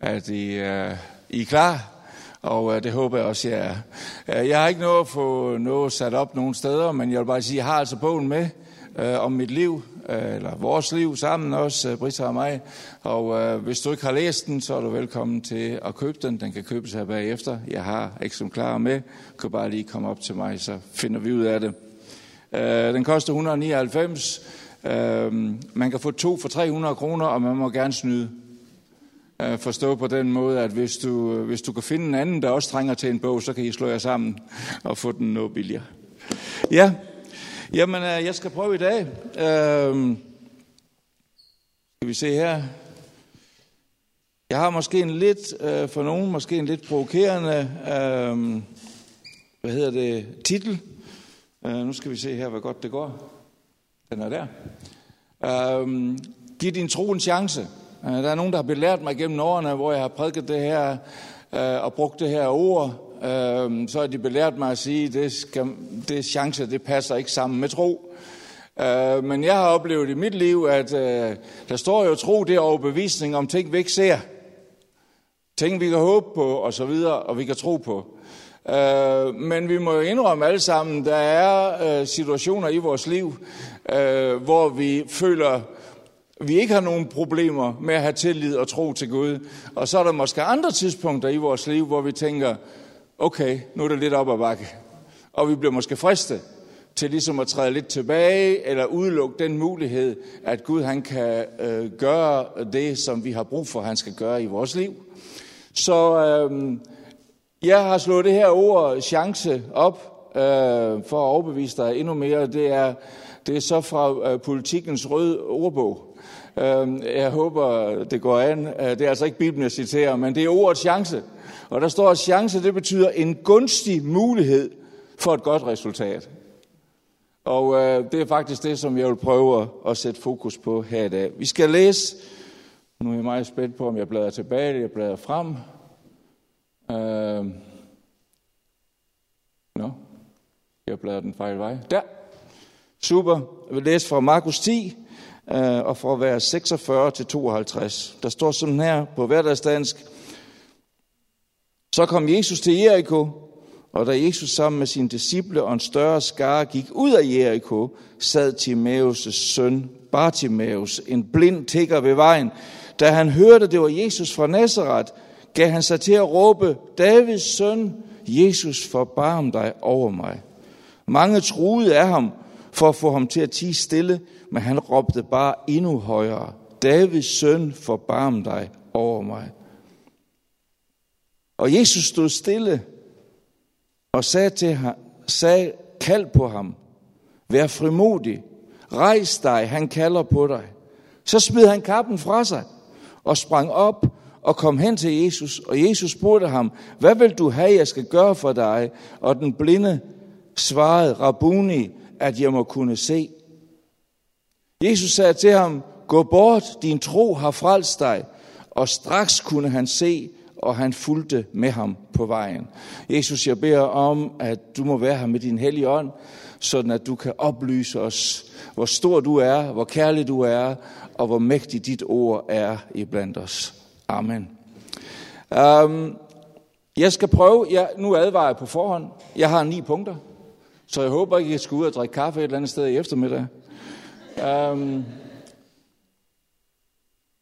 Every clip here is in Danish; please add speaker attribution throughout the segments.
Speaker 1: at I, uh, I er klar, og uh, det håber jeg også, jeg er. Uh, jeg har ikke nået at få noget sat op nogen steder, men jeg vil bare sige, at jeg har altså bogen med uh, om mit liv, uh, eller vores liv sammen også, uh, Britta og mig. Og uh, hvis du ikke har læst den, så er du velkommen til at købe den. Den kan købes her bagefter. Jeg har eksemplarer med. Du kan bare lige komme op til mig, så finder vi ud af det. Uh, den koster 199 Øh, man kan få to for 300 kroner, og man må gerne snyde. Øh, forstå på den måde, at hvis du, øh, hvis du kan finde en anden, der også trænger til en bog, så kan I slå jer sammen og få den noget billigere. Ja, jamen øh, jeg skal prøve i dag. Øh, skal vi se her. Jeg har måske en lidt, øh, for nogen, måske en lidt provokerende, øh, hvad hedder det, titel. Øh, nu skal vi se her, hvor godt det går. Den er der. Øh, giv din tro en chance. Øh, der er nogen, der har belært mig gennem årene, hvor jeg har prædiket det her øh, og brugt det her ord. Øh, så har de belært mig at sige, at det, skal, det chance, det passer ikke sammen med tro. Øh, men jeg har oplevet i mit liv, at øh, der står jo tro, det er overbevisning om ting, vi ikke ser. Ting, vi kan håbe på, og så videre, og vi kan tro på. Øh, men vi må jo indrømme alle sammen, der er øh, situationer i vores liv, øh, hvor vi føler, vi ikke har nogen problemer med at have tillid og tro til Gud. Og så er der måske andre tidspunkter i vores liv, hvor vi tænker, okay, nu er det lidt op ad bakke. Og vi bliver måske fristet til ligesom at træde lidt tilbage, eller udelukke den mulighed, at Gud han kan øh, gøre det, som vi har brug for, han skal gøre i vores liv. Så øh, jeg har slået det her ord chance op øh, for at overbevise dig endnu mere. Det er, det er så fra øh, politikens røde ordbog. Øh, jeg håber, det går an. Øh, det er altså ikke Bibelen, jeg citerer, men det er ordet chance. Og der står, at chance, det betyder en gunstig mulighed for et godt resultat. Og øh, det er faktisk det, som jeg vil prøve at, sætte fokus på her i dag. Vi skal læse, nu er jeg meget spændt på, om jeg bladrer tilbage, eller jeg bladrer frem. Øh, Nå, jeg bladrer den fejl vej. Der. Super. Jeg vil læse fra Markus 10, Øh, og fra vers 46 til 52. Der står sådan her på hverdagsdansk. Så kom Jesus til Jericho, og da Jesus sammen med sine disciple og en større skare gik ud af Jericho, sad Timaeus' søn Bartimaeus, en blind tigger ved vejen. Da han hørte, det var Jesus fra Nazareth, gav han sig til at råbe, Davids søn, Jesus, forbarm dig over mig. Mange troede af ham for at få ham til at tige stille, men han råbte bare endnu højere, Davids søn, forbarm dig over mig. Og Jesus stod stille og sagde til ham, sagde, kald på ham, vær frimodig, rejs dig, han kalder på dig. Så smed han kappen fra sig og sprang op og kom hen til Jesus, og Jesus spurgte ham, hvad vil du have, jeg skal gøre for dig? Og den blinde svarede, Rabuni, at jeg må kunne se. Jesus sagde til ham, gå bort, din tro har frelst dig. Og straks kunne han se, og han fulgte med ham på vejen. Jesus, jeg beder om, at du må være her med din hellige ånd, sådan at du kan oplyse os, hvor stor du er, hvor kærlig du er, og hvor mægtig dit ord er iblandt os. Amen. Um, jeg skal prøve, jeg, nu advarer jeg på forhånd, jeg har ni punkter, så jeg håber ikke, at jeg skal ud og drikke kaffe et eller andet sted i eftermiddag. Um,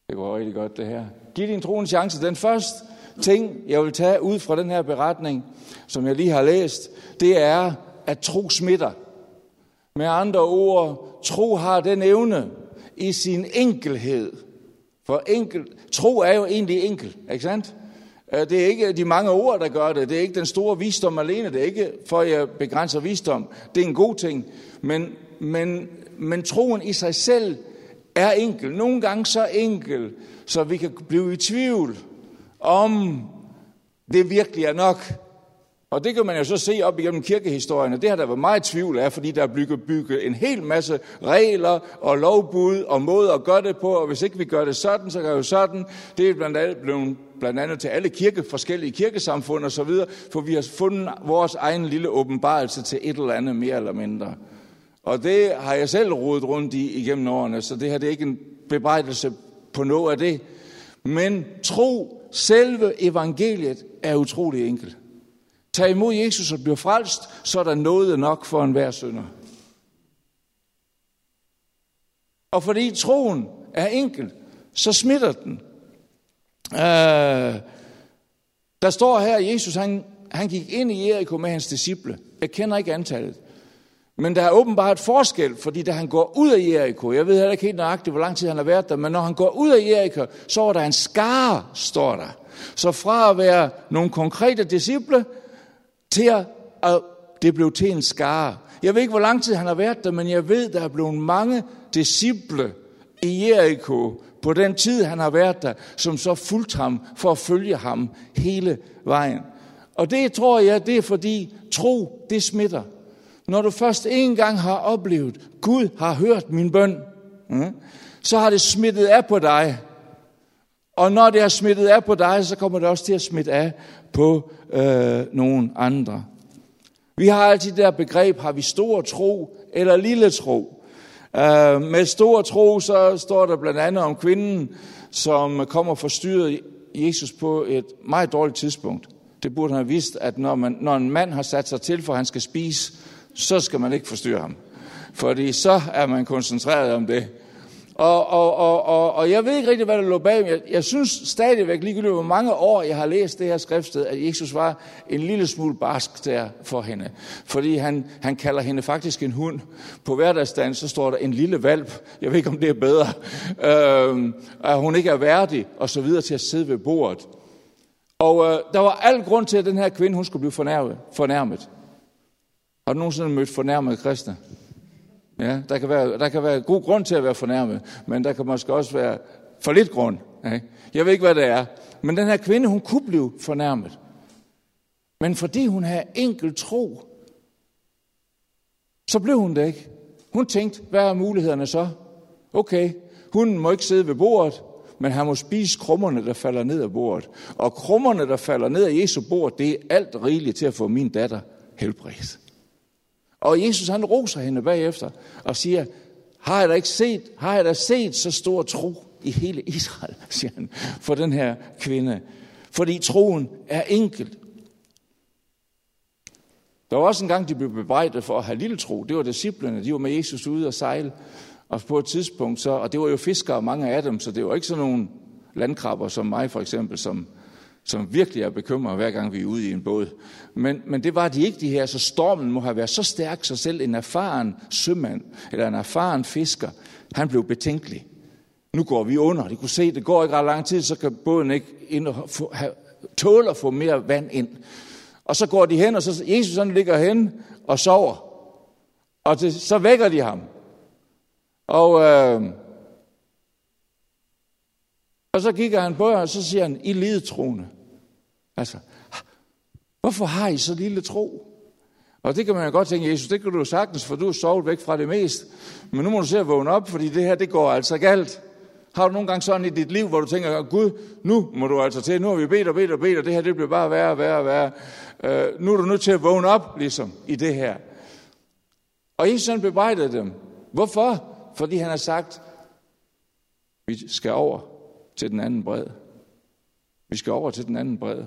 Speaker 1: det går rigtig godt det her. Giv din tro en chance. Den første ting, jeg vil tage ud fra den her beretning, som jeg lige har læst, det er, at tro smitter. Med andre ord, tro har den evne i sin enkelhed for enkel, tro er jo egentlig enkel, ikke sandt? Øh, det er ikke de mange ord, der gør det. Det er ikke den store visdom alene. Det er ikke for, at jeg begrænser visdom. Det er en god ting. Men, men, men troen i sig selv er enkel. Nogle gange så enkel, så vi kan blive i tvivl om det virkelig er nok. Og det kan man jo så se op igennem kirkehistorien, og det har der været meget tvivl af, fordi der er bygget, bygget en hel masse regler og lovbud og måder at gøre det på, og hvis ikke vi gør det sådan, så gør det jo sådan. Det er blandt andet blevet blandt andet til alle kirke, forskellige kirkesamfund og så videre, for vi har fundet vores egen lille åbenbarelse til et eller andet mere eller mindre. Og det har jeg selv rodet rundt i igennem årene, så det her det er ikke en bebrejdelse på noget af det. Men tro, selve evangeliet, er utrolig enkelt. Tag imod Jesus og bliver frelst, så er der noget nok for enhver synder. Og fordi troen er enkel, så smitter den. Øh, der står her, at Jesus han, han gik ind i Jericho med hans disciple. Jeg kender ikke antallet. Men der er åbenbart forskel, fordi da han går ud af Jericho, jeg ved heller ikke helt nøjagtigt, hvor lang tid han har været der, men når han går ud af Jericho, så var der en skare, står der. Så fra at være nogle konkrete disciple, til at, at det blev til en skare. Jeg ved ikke, hvor lang tid han har været der, men jeg ved, der er blevet mange disciple i Jericho på den tid, han har været der, som så fulgte ham for at følge ham hele vejen. Og det tror jeg, det er fordi tro, det smitter. Når du først en gang har oplevet, Gud har hørt min bøn, mm, så har det smittet af på dig. Og når det er smittet af på dig, så kommer det også til at smitte af på øh, nogen andre. Vi har altid det der begreb, har vi stor tro eller lille tro? Øh, med stor tro, så står der blandt andet om kvinden, som kommer forstyrret Jesus på et meget dårligt tidspunkt. Det burde han have vidst, at når, man, når en mand har sat sig til, for at han skal spise, så skal man ikke forstyrre ham. Fordi så er man koncentreret om det. Og, og, og, og, og jeg ved ikke rigtig, hvad der lå bag. Jeg, jeg synes stadigvæk, ligegyldigt hvor mange år jeg har læst det her skriftsted, at Jesus var en lille smule barsk der for hende. Fordi han, han kalder hende faktisk en hund. På hverdagsdagen så står der en lille valp. Jeg ved ikke, om det er bedre. Øh, at hun ikke er værdig, og så videre til at sidde ved bordet. Og øh, der var al grund til, at den her kvinde, hun skulle blive fornærmet. fornærmet. Har du nogensinde mødt fornærmede kristne? Ja, der kan, være, der kan være god grund til at være fornærmet, men der kan måske også være for lidt grund. Ja. Jeg ved ikke, hvad det er. Men den her kvinde, hun kunne blive fornærmet. Men fordi hun havde enkel tro, så blev hun det ikke. Hun tænkte, hvad er mulighederne så? Okay, hun må ikke sidde ved bordet, men han må spise krummerne, der falder ned af bordet. Og krummerne, der falder ned af Jesu bord, det er alt rigeligt til at få min datter helbredt. Og Jesus han roser hende bagefter og siger, har jeg da ikke set, har jeg da set så stor tro i hele Israel, siger han, for den her kvinde. Fordi troen er enkelt. Der var også en gang, de blev bebrejdet for at have lille tro. Det var disciplene, de var med Jesus ude og sejle. Og på et tidspunkt, så, og det var jo fiskere, mange af dem, så det var ikke sådan nogle landkrabber som mig for eksempel, som som virkelig er bekymret, hver gang vi er ude i en båd. Men, men det var de ikke, de her. Så stormen må have været så stærk, så selv en erfaren sømand, eller en erfaren fisker, han blev betænkelig. Nu går vi under. De kunne se, det går ikke ret lang tid, så kan båden ikke ind og få, have, tåle at få mere vand ind. Og så går de hen, og så Jesus han ligger hen og sover. Og det, så vækker de ham. Og, øh, og så kigger han på jer, og så siger han, I lidetroende. Altså, hvorfor har I så lille tro? Og det kan man jo godt tænke, Jesus, det kan du sagtens, for du er sovet væk fra det mest. Men nu må du se at vågne op, fordi det her, det går altså galt. Har du nogle gange sådan i dit liv, hvor du tænker, Gud, nu må du altså til, nu har vi bedt og bedt og bedt, og det her, det bliver bare værre og værre og værre. Øh, nu er du nødt til at vågne op, ligesom, i det her. Og Jesus han bebrejdede dem. Hvorfor? Fordi han har sagt, vi skal over til den anden bred. Vi skal over til den anden bred.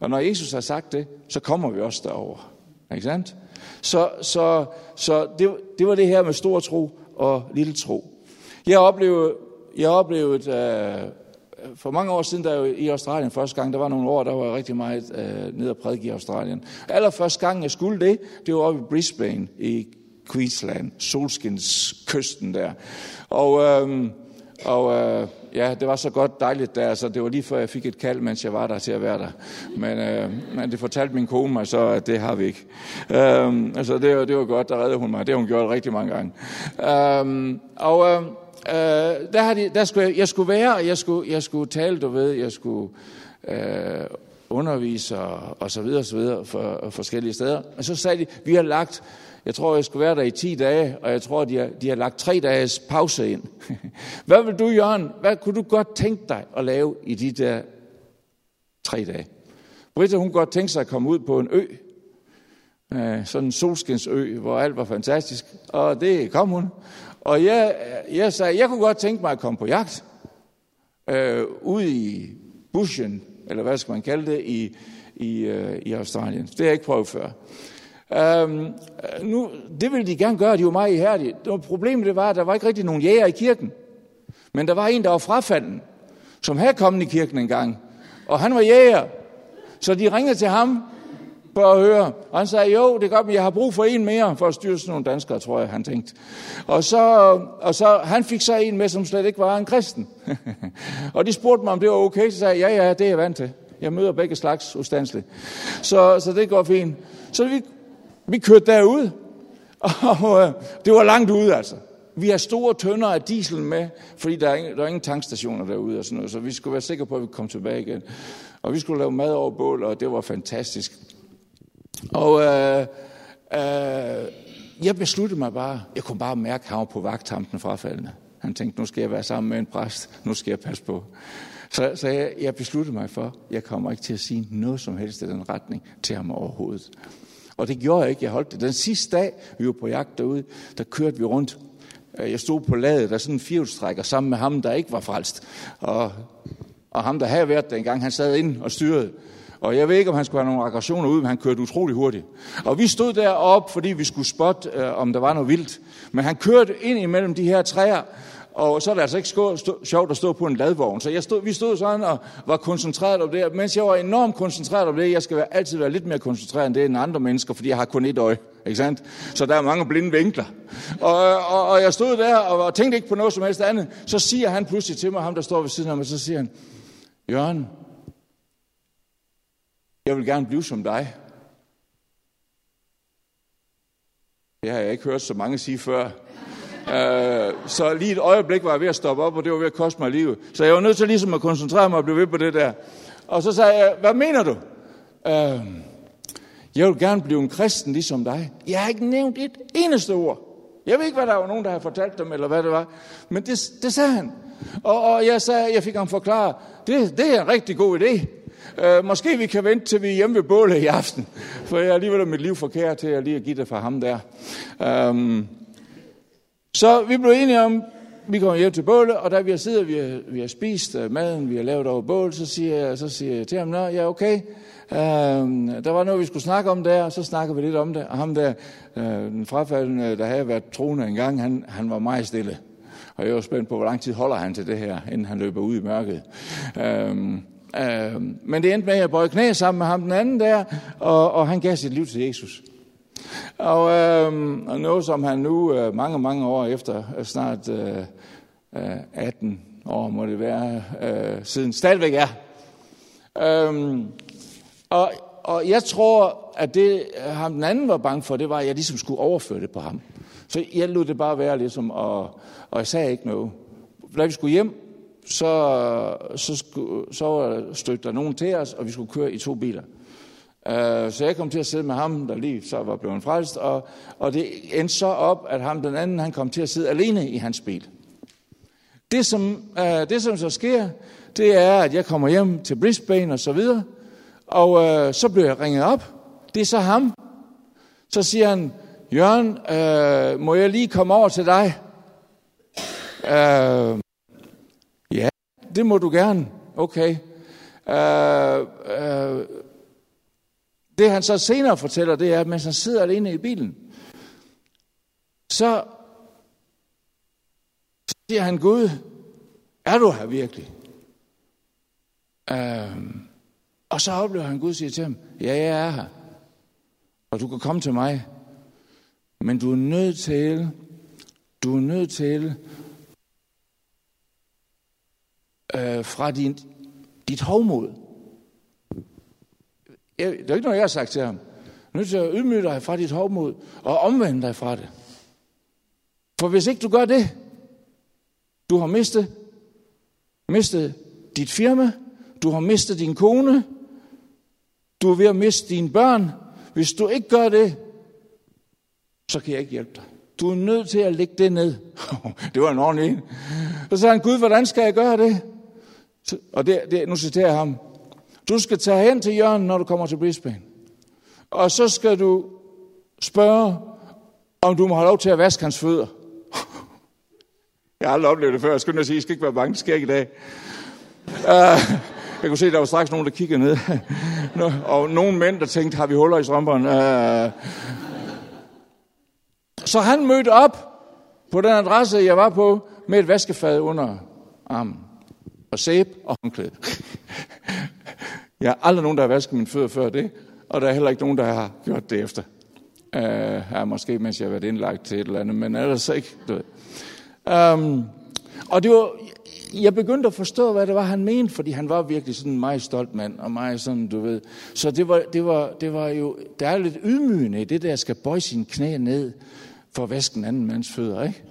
Speaker 1: Og når Jesus har sagt det, så kommer vi også derover. Ikke sandt? Så, så, så det, det var det her med stor tro og lille tro. Jeg oplevede, jeg oplevede øh, for mange år siden, der i Australien første gang, der var nogle år, der var rigtig meget øh, ned og prædike i Australien. Allerførste gang, jeg skulle det, det var oppe i Brisbane i Queensland, solskins kysten der. Og, øh, og øh, ja, det var så godt dejligt der, så det var lige før jeg fik et kald, mens jeg var der til at være der. Men, øh, men det fortalte min kone mig så, at det har vi ikke. Øhm, altså det, det var godt, der reddede hun mig. Det har hun gjort rigtig mange gange. Øhm, og øhm, øh, der, har de, der skulle jeg, jeg skulle være, og jeg skulle, jeg skulle tale, du ved, jeg skulle øh, undervisere og, så videre, og så videre for, øh, forskellige steder. Og så sagde de, vi har lagt jeg tror, jeg skulle være der i 10 dage, og jeg tror, de har, de har lagt tre dages pause ind. Hvad vil du, Jørgen? Hvad kunne du godt tænke dig at lave i de der tre dage? Britta, hun godt tænke sig at komme ud på en ø. Øh, sådan en solskinsø, hvor alt var fantastisk. Og det kom hun. Og jeg, jeg sagde, jeg kunne godt tænke mig at komme på jagt. øh, ude i buschen eller hvad skal man kalde det, i, i, øh, i Australien. Det har jeg ikke prøvet før. Øhm, øh, nu, det ville de gerne gøre, de var meget ihærdige. Det var, problemet det var, at der var ikke rigtig nogen jæger i kirken. Men der var en, der var frafalden, som havde kommet i kirken en gang. Og han var jæger. Så de ringede til ham Prøv at høre. Og han sagde, jo, det er godt, men jeg har brug for en mere for at styre sådan nogle danskere, tror jeg, han tænkte. Og så, og så han fik så en med, som slet ikke var en kristen. og de spurgte mig, om det var okay. Så sagde jeg, ja, ja, det er jeg vant til. Jeg møder begge slags ustandsligt. Så, så det går fint. Så vi, vi kørte derud, og øh, det var langt ude altså. Vi har store tønder af diesel med, fordi der er, ingen, der er ingen tankstationer derude og sådan noget, så vi skulle være sikre på, at vi kom tilbage igen. Og vi skulle lave mad over bål, og det var fantastisk. Og øh, øh, jeg besluttede mig bare, jeg kunne bare mærke, at han var på vagthampen frafaldende. Han tænkte, nu skal jeg være sammen med en præst, nu skal jeg passe på. Så, så jeg, jeg besluttede mig for, jeg kommer ikke til at sige noget som helst i den retning til ham overhovedet. Og det gjorde jeg ikke. Jeg holdt det. Den sidste dag, vi var på jagt derude, der kørte vi rundt. Øh, jeg stod på ladet, der sådan en firehjulstrækker sammen med ham, der ikke var frelst. Og, og ham, der havde været dengang, han sad ind og styrede. Og jeg ved ikke, om han skulle have nogle aggressioner ud, men han kørte utrolig hurtigt. Og vi stod deroppe, fordi vi skulle spotte, øh, om der var noget vildt. Men han kørte ind imellem de her træer, og så er det altså ikke stå, stå, sjovt at stå på en ladvogn. Så jeg stod, vi stod sådan og var koncentreret om det, mens jeg var enormt koncentreret om det. Jeg skal være, altid være lidt mere koncentreret end det end andre mennesker, fordi jeg har kun et øje. Ikke sandt? Så der er mange blinde vinkler. Og, og, og jeg stod der og, og tænkte ikke på noget som helst andet. Så siger han pludselig til mig, ham der står ved siden af mig, så siger han, Jørgen, jeg vil gerne blive som dig. Det har jeg ikke hørt så mange sige før. Uh, så lige et øjeblik var jeg ved at stoppe op, og det var ved at koste mig livet. Så jeg var nødt til ligesom at koncentrere mig og blive ved på det der. Og så sagde jeg, hvad mener du? Uh, jeg vil gerne blive en kristen ligesom dig. Jeg har ikke nævnt et eneste ord. Jeg ved ikke, hvad der var nogen, der havde fortalt dem, eller hvad det var. Men det, det sagde han. Og, og jeg, sagde, jeg fik ham forklare, det, det er en rigtig god idé. Øh, måske vi kan vente til vi er hjemme ved bålet i aften. For jeg er alligevel mit liv forkert til at lige at give det for ham der. Øhm, så vi blev enige om, vi kommer hjem til bålet, og da vi har siddet, vi har, vi har spist øh, maden, vi har lavet over bålet, så siger jeg, så siger jeg til ham, ja okay, øhm, der var noget, vi skulle snakke om der, og så snakker vi lidt om det. Og ham der, øh, den frafaldende, der havde været troende en gang, han, han var meget stille. Og jeg var spændt på, hvor lang tid holder han til det her, inden han løber ud i mørket. Øhm, Øh, men det endte med, at jeg bøjede knæ sammen med ham den anden der, og, og han gav sit liv til Jesus. Og, øh, og noget, som han nu øh, mange, mange år efter, øh, snart øh, øh, 18 år må det være, øh, siden stadigvæk er. Øh, og, og jeg tror, at det ham den anden var bange for, det var, at jeg ligesom skulle overføre det på ham. Så jeg lod det bare være ligesom, og, og jeg sagde ikke noget. Da vi skulle hjem, så, så, skulle, så stødte der nogen til os, og vi skulle køre i to biler. Uh, så jeg kom til at sidde med ham, der lige så var blevet frelst, og, og det endte så op, at ham den anden, han kom til at sidde alene i hans bil. Det som, uh, det som så sker, det er, at jeg kommer hjem til Brisbane og så videre, og uh, så bliver jeg ringet op. Det er så ham. Så siger han, Jørgen, uh, må jeg lige komme over til dig? Uh, det må du gerne. Okay. Uh, uh, det han så senere fortæller, det er, at mens han sidder alene i bilen, så siger han, Gud, er du her virkelig? Øhm, og så oplever han, Gud siger til ham, ja, jeg er her. Og du kan komme til mig. Men du er nødt til, du er nødt til, øh, fra din, dit hovmod, jeg, det er ikke noget, jeg har sagt til ham. Du er nødt til at ydmyge dig fra dit hovmod og omvende dig fra det. For hvis ikke du gør det, du har mistet, mistet dit firma, du har mistet din kone, du er ved at miste dine børn. Hvis du ikke gør det, så kan jeg ikke hjælpe dig. Du er nødt til at lægge det ned. det var en ordentlig en. Så sagde han, Gud, hvordan skal jeg gøre det? Og det, det, nu citerer jeg ham. Du skal tage hen til Jørgen, når du kommer til Brisbane. Og så skal du spørge, om du må have lov til at vaske hans fødder. Jeg har aldrig oplevet det før. Jeg skulle sige, I skal ikke være bange, det sker ikke i dag. Uh, jeg kunne se, at der var straks nogen, der kiggede ned. og nogle mænd, der tænkte, har vi huller i strømperne? Uh, så han mødte op på den adresse, jeg var på, med et vaskefad under armen. Og sæbe og håndklæde. jeg har aldrig nogen, der har vasket mine fødder før det, og der er heller ikke nogen, der har gjort det efter. Øh, uh, ja, måske mens jeg har været indlagt til et eller andet, men ellers ikke. Du ved. Um, og det var, jeg begyndte at forstå, hvad det var, han mente, fordi han var virkelig sådan en meget stolt mand, og meget sådan, du ved. Så det var, det var, det var jo, der er lidt ydmygende i det der, skal bøje sine knæ ned for at vaske en anden mands fødder, ikke?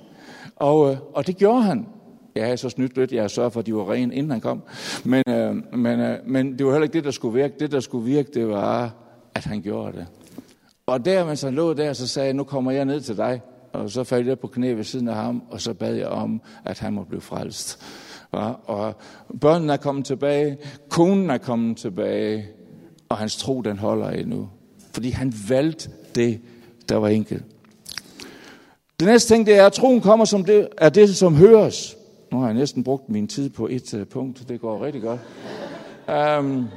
Speaker 1: Og, øh, og det gjorde han. Jeg havde så snydt lidt, jeg sørgede for, at de var rene, inden han kom. Men, øh, men, øh, men det var heller ikke det, der skulle virke. Det, der skulle virke, det var, at han gjorde det. Og der, mens han lå der, så sagde jeg, nu kommer jeg ned til dig. Og så faldt jeg på knæ ved siden af ham, og så bad jeg om, at han må blive frelst. Og børnene er kommet tilbage, konen er kommet tilbage, og hans tro, den holder endnu. Fordi han valgte det, der var enkelt. Det næste ting, det er, at troen kommer som det, er det, som høres. Nu har jeg næsten brugt min tid på et uh, punkt. Det går rigtig godt. Um,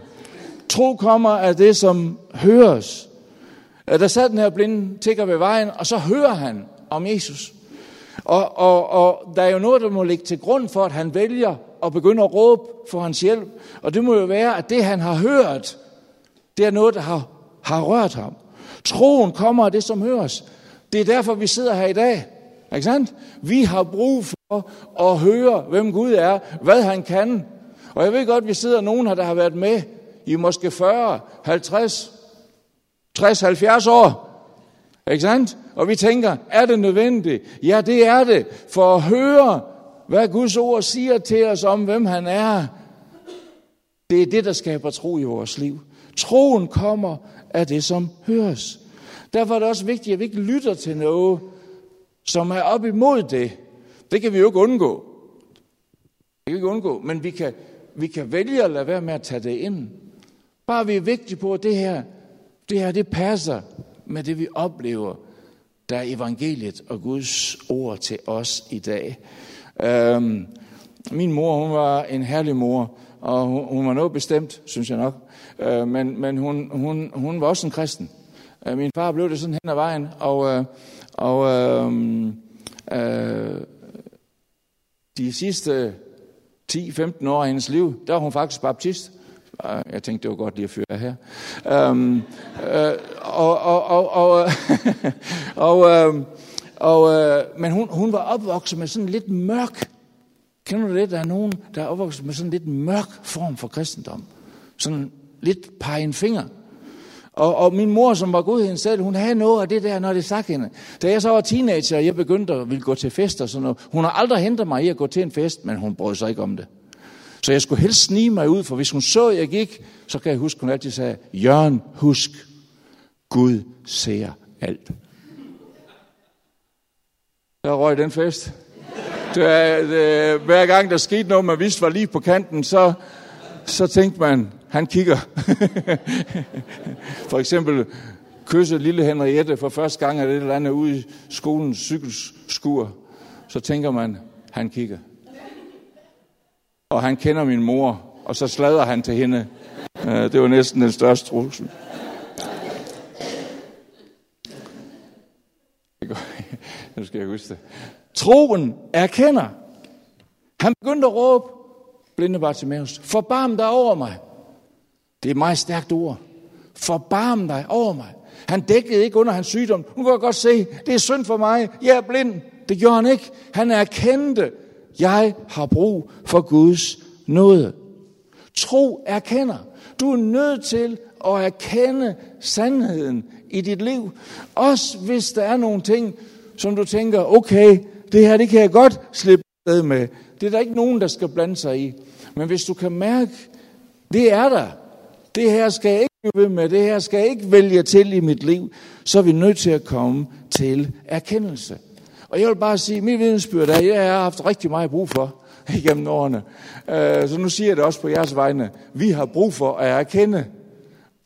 Speaker 1: tro kommer af det, som høres. Øh, der sad den her blinde tigger ved vejen, og så hører han om Jesus. Og, og, og der er jo noget, der må ligge til grund for, at han vælger at begynde at råbe for hans hjælp. Og det må jo være, at det han har hørt, det er noget, der har, har rørt ham. Troen kommer af det, som høres. Det er derfor, vi sidder her i dag. Ikke sandt? Vi har brug for at høre, hvem Gud er, hvad han kan. Og jeg ved godt, at vi sidder nogen her, der har været med i måske 40, 50, 60, 70 år. Ikke sandt? Og vi tænker, er det nødvendigt? Ja, det er det. For at høre, hvad Guds ord siger til os om, hvem han er. Det er det, der skaber tro i vores liv. Troen kommer af det, som høres. Derfor er det også vigtigt, at vi ikke lytter til noget, som er op imod det. Det kan vi jo ikke undgå. Det kan vi ikke undgå, men vi kan, vi kan vælge at lade være med at tage det ind. Bare vi er vigtige på, at det her, det her, det passer med det, vi oplever, der er evangeliet og Guds ord til os i dag. Øhm, min mor, hun var en herlig mor, og hun, hun var noget bestemt, synes jeg nok. Øh, men men hun, hun, hun var også en kristen. Øh, min far blev det sådan hen ad vejen, og, øh, og øh, øh, de sidste 10-15 år af hendes liv, der var hun faktisk baptist. Øh, jeg tænkte, det var godt lige at føre her. Øhm, øh, og, og, og, og, og, øh, og, øh, men hun, hun var opvokset med sådan lidt mørk. Kender du det? Der er nogen, der er opvokset med sådan lidt mørk form for kristendom. Sådan lidt pege en finger. Og, og min mor, som var godheden selv, hun havde noget af det der, når det sagde hende. Da jeg så var teenager, og jeg begyndte at ville gå til fester og sådan noget. Hun har aldrig hentet mig i at gå til en fest, men hun brød sig ikke om det. Så jeg skulle helst snige mig ud, for hvis hun så, at jeg gik, så kan jeg huske, hun altid sagde, Jørgen, husk, Gud ser alt. Der røg den fest. Det, det, hver gang der skete noget, man vidste var lige på kanten, så, så tænkte man, han kigger. for eksempel kysse lille Henriette for første gang, eller et eller andet ude i skolens cykelskur. Så tænker man, han kigger og han kender min mor, og så slader han til hende. Øh, det var næsten den største trussel. Nu skal jeg huske det. Troen erkender. Han begyndte at råbe, blinde Bartimaeus, forbarm dig over mig. Det er et meget stærkt ord. Forbarm dig over mig. Han dækkede ikke under hans sygdom. Nu kan jeg godt se, det er synd for mig. Jeg er blind. Det gjorde han ikke. Han erkendte, jeg har brug for Guds nåde. Tro erkender. Du er nødt til at erkende sandheden i dit liv. Også hvis der er nogle ting, som du tænker, okay, det her det kan jeg godt slippe med. Det er der ikke nogen, der skal blande sig i. Men hvis du kan mærke, det er der. Det her skal jeg ikke blive ved med. Det her skal jeg ikke vælge til i mit liv. Så er vi nødt til at komme til erkendelse. Og jeg vil bare sige, min vidensbyrd er, at jeg har haft rigtig meget brug for igennem årene. Øh, så nu siger jeg det også på jeres vegne. Vi har brug for at erkende.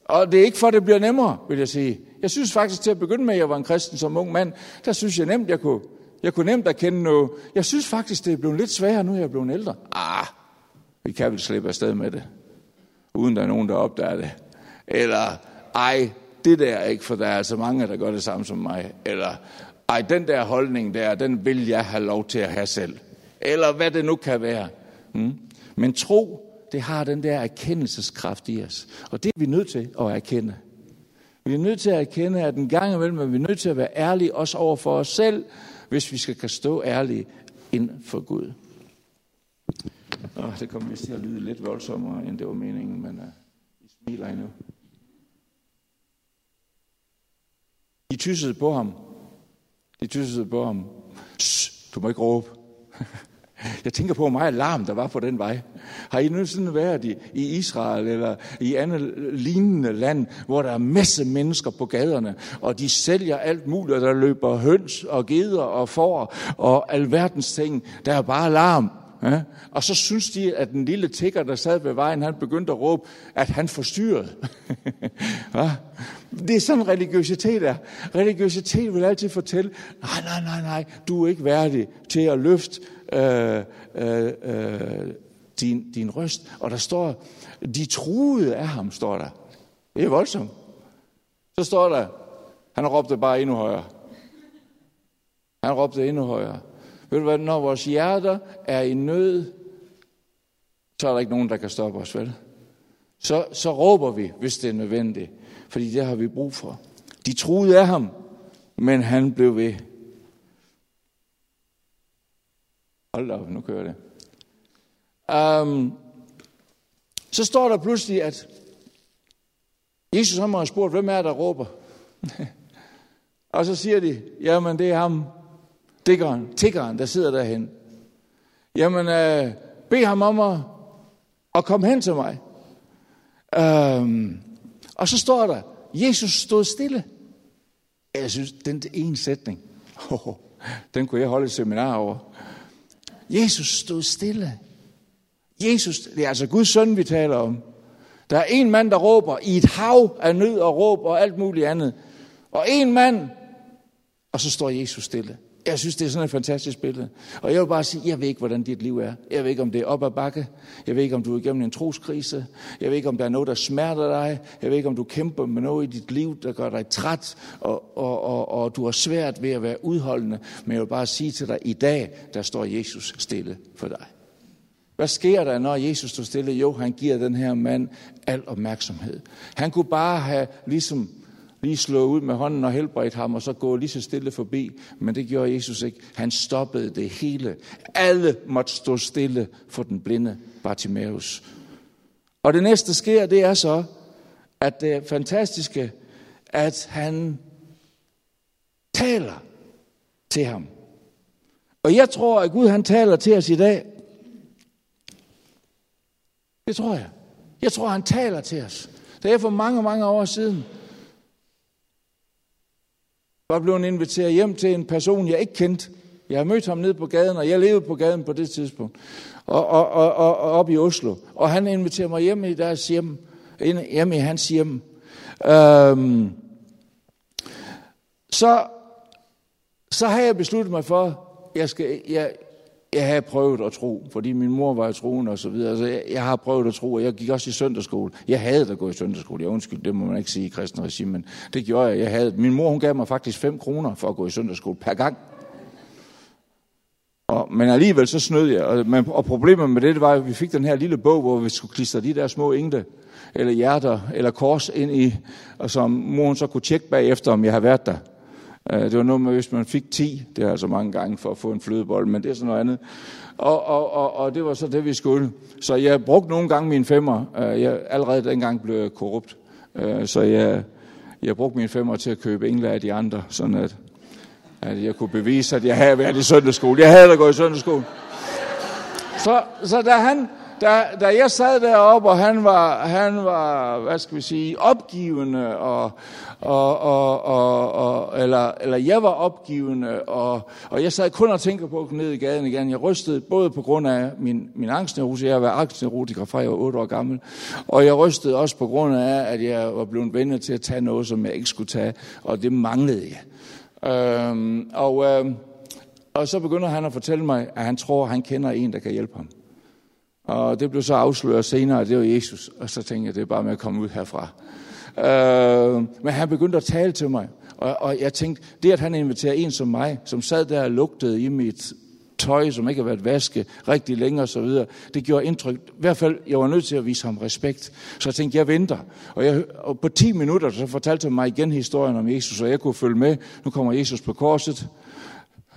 Speaker 1: Og det er ikke for, at det bliver nemmere, vil jeg sige. Jeg synes faktisk til at begynde med, at jeg var en kristen som ung mand, der synes jeg nemt, jeg kunne, jeg kunne nemt erkende noget. Jeg synes faktisk, det er blevet lidt sværere, nu jeg er blevet ældre. Ah, Vi kan vel slippe afsted med det, uden der er nogen, der opdager det. Eller, ej, det der er ikke, for der er altså mange, der gør det samme som mig. Eller, ej, den der holdning der, den vil jeg have lov til at have selv. Eller hvad det nu kan være. Mm. Men tro, det har den der erkendelseskraft i os. Og det er vi nødt til at erkende. Vi er nødt til at erkende, at en gang imellem er vi nødt til at være ærlige også over for os selv, hvis vi skal kan stå ærlige ind for Gud. Nå, det kommer vist til at lyde lidt voldsommere, end det var meningen, men øh, uh, I smiler endnu. De tyssede på ham. De tyssede på ham. Shh, du må ikke råbe. Jeg tænker på, hvor meget alarm der var på den vej. Har I nogensinde været i, i Israel eller i andet lignende land, hvor der er masse mennesker på gaderne, og de sælger alt muligt, og der løber høns og geder og får og alverdens ting. Der er bare alarm. Ja? Og så synes de, at den lille tigger, der sad ved vejen, han begyndte at råbe, at han forstyrrede. ja? Det er sådan religiøsitet er. Religiøsitet vil altid fortælle, nej, nej, nej, nej, du er ikke værdig til at løfte øh, øh, øh, din, din røst. Og der står, de truede af ham, står der. Det er voldsomt. Så står der, han råbte bare endnu højere. Han råbte endnu højere. Ved du hvad, når vores hjerter er i nød, så er der ikke nogen, der kan stoppe os, vel? Så, så råber vi, hvis det er nødvendigt, fordi det har vi brug for. De troede af ham, men han blev ved. Hold op, nu kører det. Um, så står der pludselig, at Jesus han har spurgt, hvem er der råber? og så siger de, jamen det er ham, tiggeren, tiggeren der sidder derhen. Jamen, øh, bed ham om at, at komme hen til mig. Øhm, og så står der, Jesus stod stille. Jeg synes, den ene sætning, oh, den kunne jeg holde et seminar over. Jesus stod stille. Jesus, det er altså Guds søn, vi taler om. Der er en mand, der råber i et hav af nød og råb og alt muligt andet. Og en mand, og så står Jesus stille. Jeg synes, det er sådan et fantastisk billede. Og jeg vil bare sige, jeg ved ikke, hvordan dit liv er. Jeg ved ikke, om det er op ad bakke. Jeg ved ikke, om du er igennem en troskrise. Jeg ved ikke, om der er noget, der smerter dig. Jeg ved ikke, om du kæmper med noget i dit liv, der gør dig træt, og, og, og, og du har svært ved at være udholdende. Men jeg vil bare sige til dig, i dag, der står Jesus stille for dig. Hvad sker der, når Jesus står stille? Jo, han giver den her mand al opmærksomhed. Han kunne bare have ligesom lige slå ud med hånden og helbredt ham, og så gå lige så stille forbi. Men det gjorde Jesus ikke. Han stoppede det hele. Alle måtte stå stille for den blinde Bartimaeus. Og det næste sker, det er så, at det fantastiske, at han taler til ham. Og jeg tror, at Gud han taler til os i dag. Det tror jeg. Jeg tror, han taler til os. Da jeg for mange, mange år siden var blevet inviteret hjem til en person, jeg ikke kendte. Jeg har mødt ham nede på gaden, og jeg levede på gaden på det tidspunkt. Og, og, og, og, og op i Oslo. Og han inviterer mig hjem i deres hjem. Hjem i hans hjem. Øhm, så, så har jeg besluttet mig for, jeg skal, jeg, jeg har prøvet at tro, fordi min mor var i troen og så videre. Altså, jeg, jeg har prøvet at tro, og jeg gik også i søndagsskole. Jeg havde at gå i søndagsskole. Jeg undskyld, det må man ikke sige i kristen regime, men det gjorde jeg. jeg havde. Min mor hun gav mig faktisk 5 kroner for at gå i søndagsskole per gang. Og, men alligevel så snød jeg. Og, men, og problemet med det, det var, at vi fik den her lille bog, hvor vi skulle klistre de der små engle, eller hjerter, eller kors ind i, og som moren så kunne tjekke bagefter, om jeg har været der. Øh, det var noget med, hvis man fik 10, det er altså mange gange for at få en flødebold, men det er sådan noget andet. Og, og, og, og det var så det, vi skulle. Så jeg brugte nogle gange mine femmer. Øh, jeg, allerede dengang blev jeg korrupt. Øh, så jeg, jeg brugte mine femmer til at købe engle af de andre, sådan at, at jeg kunne bevise, at jeg havde været i søndagsskole. Jeg havde da gået i søndagsskole. Så, så da han, da, da jeg sad deroppe, og han var, han var, hvad skal vi sige, opgivende, og, og, og, og, og, eller, eller jeg var opgivende, og, og jeg sad kun og tænkte på at gå ned i gaden igen. Jeg rystede både på grund af min, min angstneurose, jeg har været angstneurotiker fra jeg var 8 år gammel, og jeg rystede også på grund af, at jeg var blevet vennet til at tage noget, som jeg ikke skulle tage, og det manglede jeg. Øhm, og, øhm, og så begynder han at fortælle mig, at han tror, at han kender en, der kan hjælpe ham. Og det blev så afsløret senere, at det var Jesus. Og så tænkte jeg, det er bare med at komme ud herfra. Øh, men han begyndte at tale til mig. Og, og jeg tænkte, det at han inviterer en som mig, som sad der og lugtede i mit tøj, som ikke har været vasket rigtig længe osv., det gjorde indtryk. I hvert fald, jeg var nødt til at vise ham respekt. Så jeg tænkte, jeg venter. Og, jeg, og på 10 minutter, så fortalte han mig igen historien om Jesus, og jeg kunne følge med. Nu kommer Jesus på korset.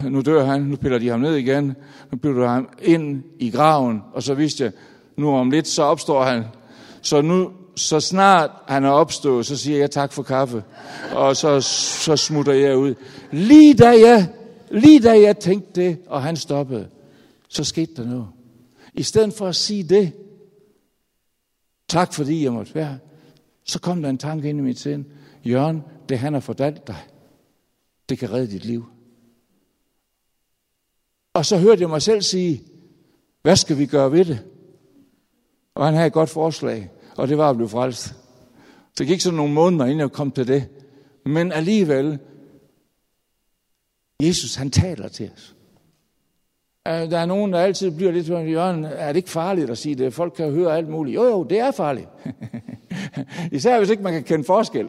Speaker 1: Nu dør han, nu piller de ham ned igen. Nu piller de ham ind i graven, og så vidste jeg, nu om lidt, så opstår han. Så nu, så snart han er opstået, så siger jeg tak for kaffe. Og så, så smutter jeg ud. Lige da jeg, lige da jeg tænkte det, og han stoppede, så skete der noget. I stedet for at sige det, tak fordi jeg måtte være, så kom der en tanke ind i mit sind. Jørgen, det han har fortalt dig, det kan redde dit liv. Og så hørte jeg mig selv sige, hvad skal vi gøre ved det? Og han havde et godt forslag, og det var at blive frelst. Det gik sådan nogle måneder, inden jeg kom til det. Men alligevel, Jesus han taler til os. Øh, der er nogen, der altid bliver lidt i Jørgen, er det ikke farligt at sige det? Folk kan høre alt muligt. Jo, jo, det er farligt. Især hvis ikke man kan kende forskel.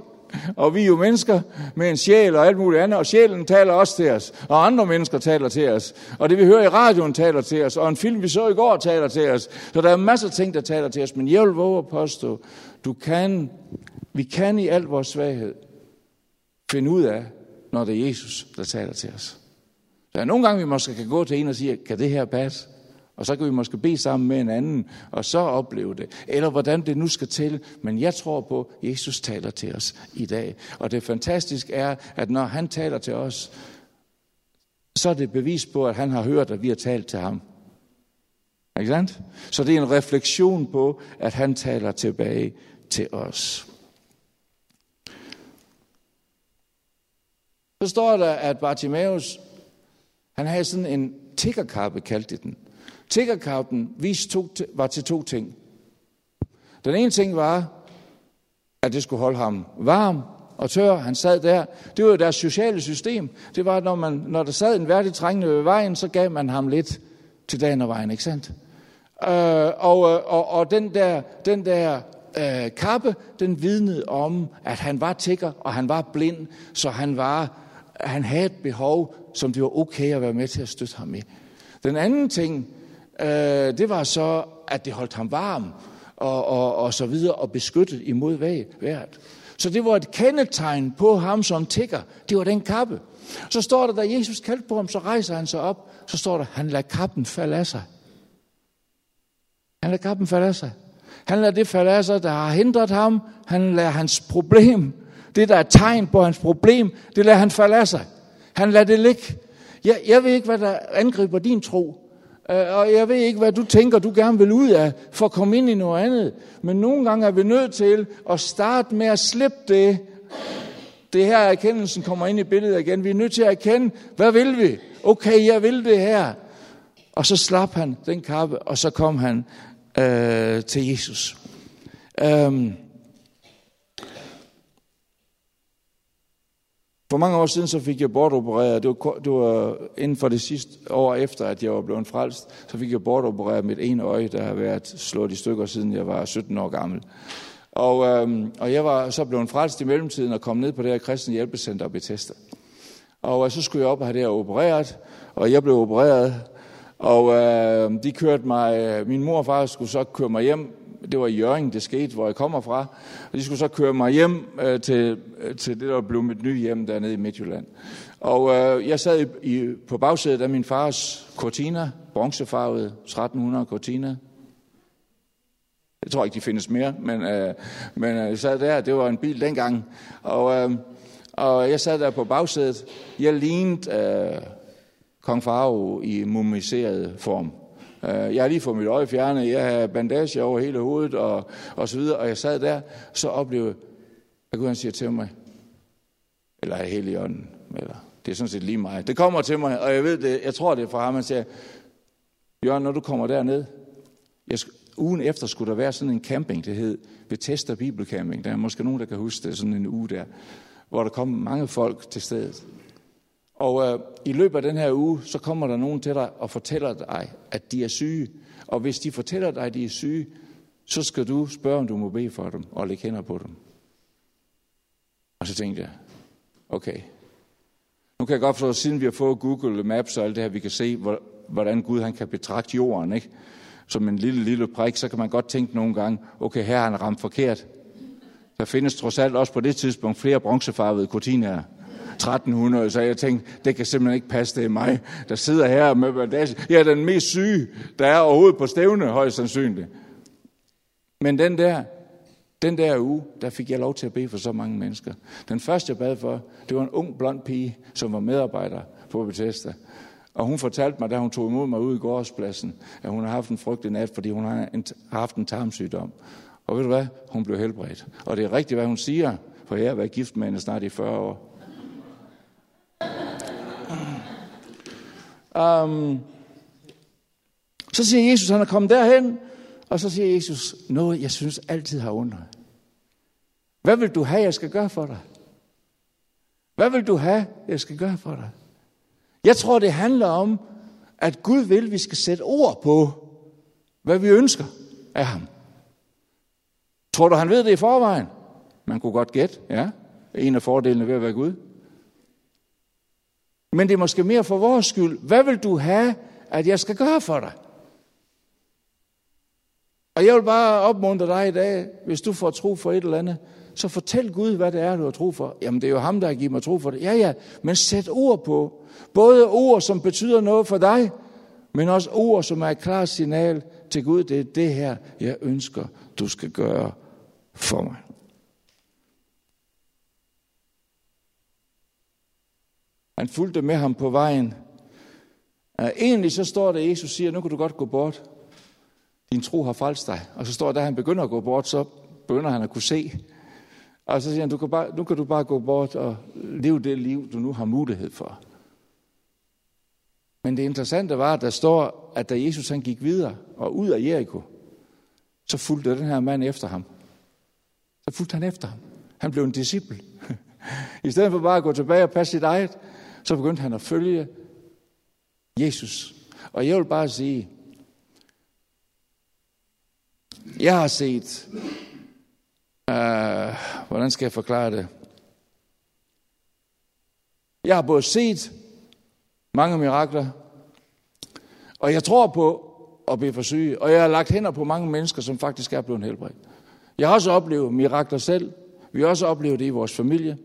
Speaker 1: Og vi er jo mennesker med en sjæl og alt muligt andet, og sjælen taler også til os, og andre mennesker taler til os. Og det vi hører i radioen taler til os, og en film vi så i går taler til os. Så der er masser af ting, der taler til os, men jeg vil våge at påstå, du kan, vi kan i al vores svaghed finde ud af, når det er Jesus, der taler til os. Der er nogle gange, vi måske kan gå til en og sige, kan det her passe? Og så kan vi måske bede sammen med en anden, og så opleve det. Eller hvordan det nu skal til. Men jeg tror på, at Jesus taler til os i dag. Og det fantastiske er, at når han taler til os, så er det bevis på, at han har hørt, at vi har talt til ham. Ikke sandt? Så det er en refleksion på, at han taler tilbage til os. Så står der, at Bartimaeus, han havde sådan en tiggerkappe, kaldte den. Tiggerkappen var til to ting. Den ene ting var, at det skulle holde ham varm og tør. Han sad der. Det var jo deres sociale system. Det var, når, man, når der sad en værdig trængende ved vejen, så gav man ham lidt til dagen og vejen, ikke sandt? Øh, og, øh, og, og den der, den der øh, kappe, den vidnede om, at han var tigger, og han var blind, så han var han havde et behov, som det var okay at være med til at støtte ham i. Den anden ting, øh, det var så, at det holdt ham varm og, og, og så videre og beskyttet imod vejret. Så det var et kendetegn på ham som tigger. Det var den kappe. Så står der, da Jesus kaldte på ham, så rejser han sig op. Så står der, han lader kappen falde af sig. Han lader kappen falde af sig. Han lader det falde af sig, der har hindret ham. Han lader hans problem det, der er tegn på hans problem, det lader han falde af sig. Han lader det ligge. Jeg, jeg ved ikke, hvad der angriber din tro. Øh, og jeg ved ikke, hvad du tænker, du gerne vil ud af, for at komme ind i noget andet. Men nogle gange er vi nødt til at starte med at slippe det. Det her erkendelsen kommer ind i billedet igen. Vi er nødt til at erkende, hvad vil vi? Okay, jeg vil det her. Og så slap han den kappe, og så kom han øh, til Jesus. Um, For mange år siden så fik jeg bortopereret, det var, det var øh, inden for det sidste år efter, at jeg var blevet frelst, så fik jeg bortopereret mit ene øje, der har været slået i stykker, siden jeg var 17 år gammel. Og, øhm, og jeg var så blevet frelst i mellemtiden og kom ned på det her kristne hjælpecenter og Bethesda. Og øh, så skulle jeg op og have det her opereret, og jeg blev opereret, og øh, de kørte mig, øh, min mor og far skulle så køre mig hjem det var i Jørgen, det skete, hvor jeg kommer fra. Og de skulle så køre mig hjem øh, til, øh, til det, der blev mit nye hjem dernede i Midtjylland. Og øh, jeg sad i, i, på bagsædet af min fars Cortina, bronzefarvet 1300 Cortina. Jeg tror ikke, de findes mere, men, øh, men øh, jeg sad der, det var en bil dengang. Og, øh, og jeg sad der på bagsædet. Jeg lignede øh, kong Faro i mumiseret form. Øh, jeg har lige fået mit øje fjernet, jeg har bandage over hele hovedet og, og så videre, og jeg sad der, så oplevede jeg, at han siger til mig, eller er helt ånden, eller det er sådan set lige mig. Det kommer til mig, og jeg ved det, jeg tror det er fra ham, han siger, Jørgen, når du kommer derned, jeg, ugen efter skulle der være sådan en camping, det hed Bethesda Bibelcamping. Der er måske nogen, der kan huske det, sådan en uge der, hvor der kom mange folk til stedet. Og øh, i løbet af den her uge, så kommer der nogen til dig og fortæller dig, at de er syge. Og hvis de fortæller dig, at de er syge, så skal du spørge, om du må bede for dem og lægge hænder på dem. Og så tænkte jeg, okay, nu kan jeg godt forstå, at siden vi har fået Google Maps og alt det her, vi kan se, hvordan Gud han kan betragte jorden, ikke? som en lille, lille prik, så kan man godt tænke nogle gange, okay, her har han ramt forkert. Der findes trods alt også på det tidspunkt flere bronzefarvede cortinaer. 1300, så jeg tænkte, det kan simpelthen ikke passe, det er mig, der sidder her med bandage. Jeg er den mest syge, der er overhovedet på stævne, højst sandsynligt. Men den der, den der uge, der fik jeg lov til at bede for så mange mennesker. Den første, jeg bad for, det var en ung blond pige, som var medarbejder på Bethesda. Og hun fortalte mig, da hun tog imod mig ude i gårdspladsen, at hun har haft en frygtelig nat, fordi hun har haft en tarmsygdom. Og ved du hvad? Hun blev helbredt. Og det er rigtigt, hvad hun siger, for jeg har været gift med hende snart i 40 år. Um, så siger Jesus, han er kommet derhen, og så siger Jesus noget, jeg synes altid har undret. Hvad vil du have, jeg skal gøre for dig? Hvad vil du have, jeg skal gøre for dig? Jeg tror, det handler om, at Gud vil, at vi skal sætte ord på, hvad vi ønsker af ham. Tror du, han ved det i forvejen? Man kunne godt gætte, ja. En af fordelene ved at være Gud. Men det er måske mere for vores skyld. Hvad vil du have, at jeg skal gøre for dig? Og jeg vil bare opmuntre dig i dag, hvis du får tro for et eller andet, så fortæl Gud, hvad det er, du har tro for. Jamen, det er jo ham, der har givet mig tro for det. Ja, ja, men sæt ord på. Både ord, som betyder noget for dig, men også ord, som er et klart signal til Gud. Det er det her, jeg ønsker, du skal gøre for mig. Han fulgte med ham på vejen. Egentlig så står der, at Jesus siger, nu kan du godt gå bort. Din tro har faldt dig. Og så står der, da han begynder at gå bort, så begynder han at kunne se. Og så siger han, du kan bare, nu kan du bare gå bort og leve det liv, du nu har mulighed for. Men det interessante var, at der står, at da Jesus han gik videre og ud af Jericho, så fulgte den her mand efter ham. Så fulgte han efter ham. Han blev en disciple. I stedet for bare at gå tilbage og passe sit eget, så begyndte han at følge Jesus. Og jeg vil bare sige, jeg har set, uh, hvordan skal jeg forklare det? Jeg har både set mange mirakler, og jeg tror på at blive for syge, og jeg har lagt hænder på mange mennesker, som faktisk er blevet helbredt. Jeg har også oplevet mirakler selv. Vi har også oplevet det i vores familie.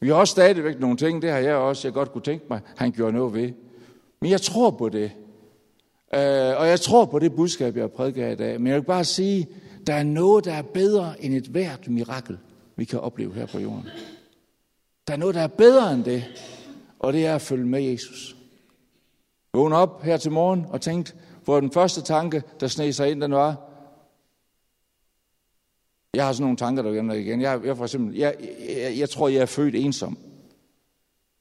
Speaker 1: Vi har også stadigvæk nogle ting, det har jeg også, jeg godt kunne tænke mig, han gjorde noget ved. Men jeg tror på det. Øh, og jeg tror på det budskab, jeg prædiker i dag. Men jeg vil bare sige, der er noget, der er bedre end et hvert mirakel, vi kan opleve her på jorden. Der er noget, der er bedre end det, og det er at følge med Jesus. Vågn op her til morgen og tænkte, hvor den første tanke, der sneg sig ind, den var, jeg har sådan nogle tanker, der vender igen. Jeg, jeg, for eksempel, jeg, jeg, jeg tror, jeg er født ensom.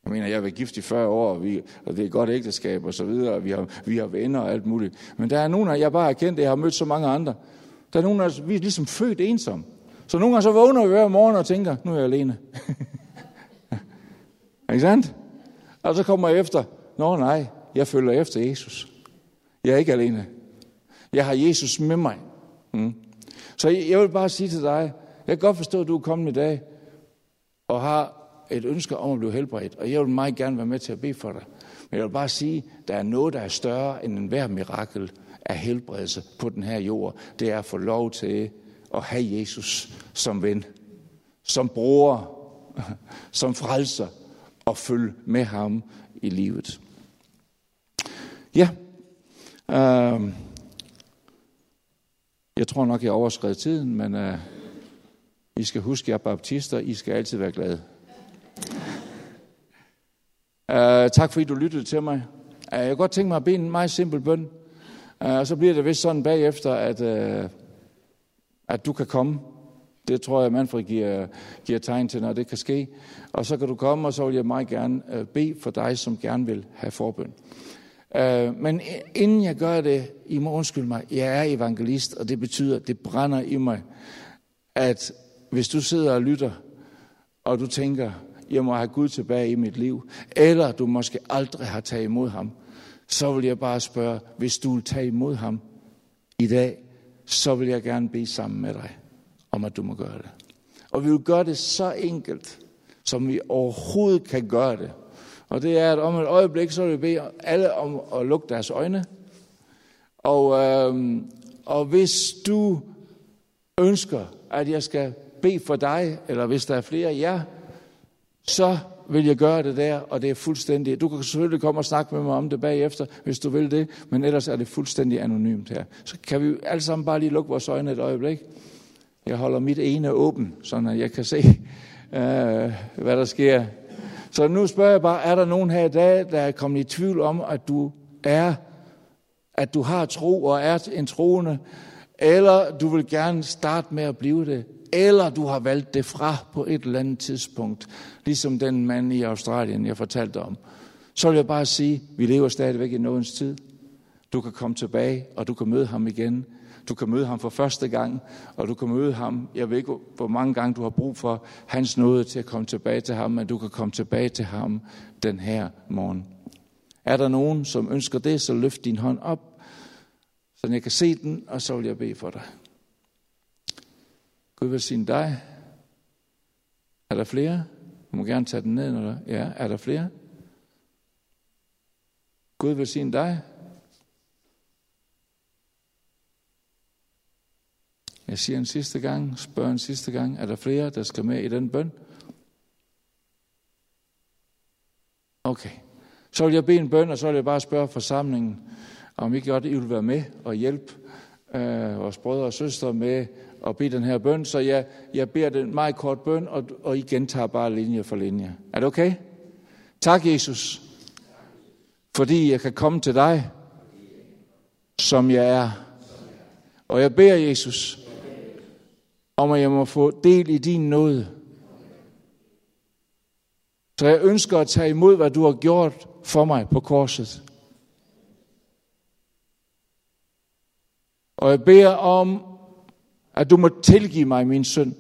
Speaker 1: Jeg mener, jeg har været gift i 40 år, og, vi, og det er et godt ægteskab og så videre, og vi har, vi har venner og alt muligt. Men der er nogen, af jeg bare har kendt, jeg har mødt så mange andre. Der er nogen, af vi er ligesom født ensom. Så nogle gange så vågner vi hver morgen og tænker, nu er jeg alene. ikke sandt? Og så kommer jeg efter, nå nej, jeg følger efter Jesus. Jeg er ikke alene. Jeg har Jesus med mig. Mm. Så jeg vil bare sige til dig, jeg kan godt forstå, at du er kommet i dag og har et ønske om at blive helbredt, og jeg vil meget gerne være med til at bede for dig. Men jeg vil bare sige, at der er noget, der er større end enhver mirakel af helbredelse på den her jord. Det er at få lov til at have Jesus som ven, som bror, som frelser og følge med ham i livet. Ja, øh, jeg tror nok, jeg overskred tiden, men uh, I skal huske, at jeg er baptister. I skal altid være glade. Uh, tak fordi du lyttede til mig. Uh, jeg kunne godt tænke mig at bede en meget simpel bøn. Uh, og så bliver det vist sådan bagefter, at, uh, at du kan komme. Det tror jeg, Manfred giver, giver tegn til, når det kan ske. Og så kan du komme, og så vil jeg meget gerne uh, bede for dig, som gerne vil have forbøn. Øh, men inden jeg gør det, I må undskylde mig, jeg er evangelist, og det betyder, det brænder i mig, at hvis du sidder og lytter, og du tænker, jeg må have Gud tilbage i mit liv, eller du måske aldrig har taget imod ham, så vil jeg bare spørge, hvis du vil tage imod ham i dag, så vil jeg gerne bede sammen med dig om, at du må gøre det. Og vi vil gøre det så enkelt, som vi overhovedet kan gøre det. Og det er, at om et øjeblik, så vil vi bede alle om at lukke deres øjne. Og, øh, og hvis du ønsker, at jeg skal bede for dig, eller hvis der er flere af jer, så vil jeg gøre det der, og det er fuldstændig... Du kan selvfølgelig komme og snakke med mig om det bagefter, hvis du vil det, men ellers er det fuldstændig anonymt her. Så kan vi alle sammen bare lige lukke vores øjne et øjeblik. Jeg holder mit ene åben, så jeg kan se, øh, hvad der sker. Så nu spørger jeg bare, er der nogen her i dag, der er kommet i tvivl om, at du er, at du har tro og er en troende, eller du vil gerne starte med at blive det, eller du har valgt det fra på et eller andet tidspunkt, ligesom den mand i Australien, jeg fortalte om, så vil jeg bare sige, vi lever stadigvæk i nådens tid. Du kan komme tilbage, og du kan møde ham igen. Du kan møde ham for første gang, og du kan møde ham, jeg ved ikke, hvor mange gange du har brug for hans nåde til at komme tilbage til ham, men du kan komme tilbage til ham den her morgen. Er der nogen, som ønsker det, så løft din hånd op, så jeg kan se den, og så vil jeg bede for dig. Gud velsigne dig. Er der flere? Du må gerne tage den ned, når der Ja, er der flere? Gud velsigne dig. Jeg siger en sidste gang, spørger en sidste gang, er der flere, der skal med i den bøn? Okay. Så vil jeg bede en bøn, og så vil jeg bare spørge forsamlingen, om I godt I vil være med og hjælpe øh, vores brødre og søstre med at bede den her bøn. Så jeg, jeg beder den meget kort bøn, og, og I gentager bare linje for linje. Er det okay? Tak, Jesus, fordi jeg kan komme til dig, som jeg er. Og jeg beder Jesus, om at jeg må få del i din nåde. Så jeg ønsker at tage imod, hvad du har gjort for mig på korset. Og jeg beder om, at du må tilgive mig min synd.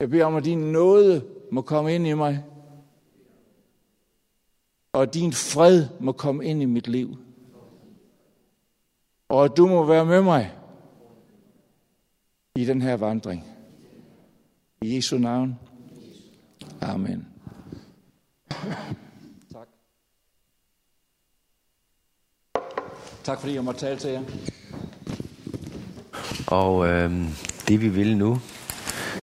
Speaker 1: Jeg beder om, at din nåde må komme ind i mig. Og din fred må komme ind i mit liv. Og at du må være med mig i den her vandring. I Jesu navn. Amen. Tak. Tak fordi jeg måtte tale til jer.
Speaker 2: Og øh, det vi vil nu,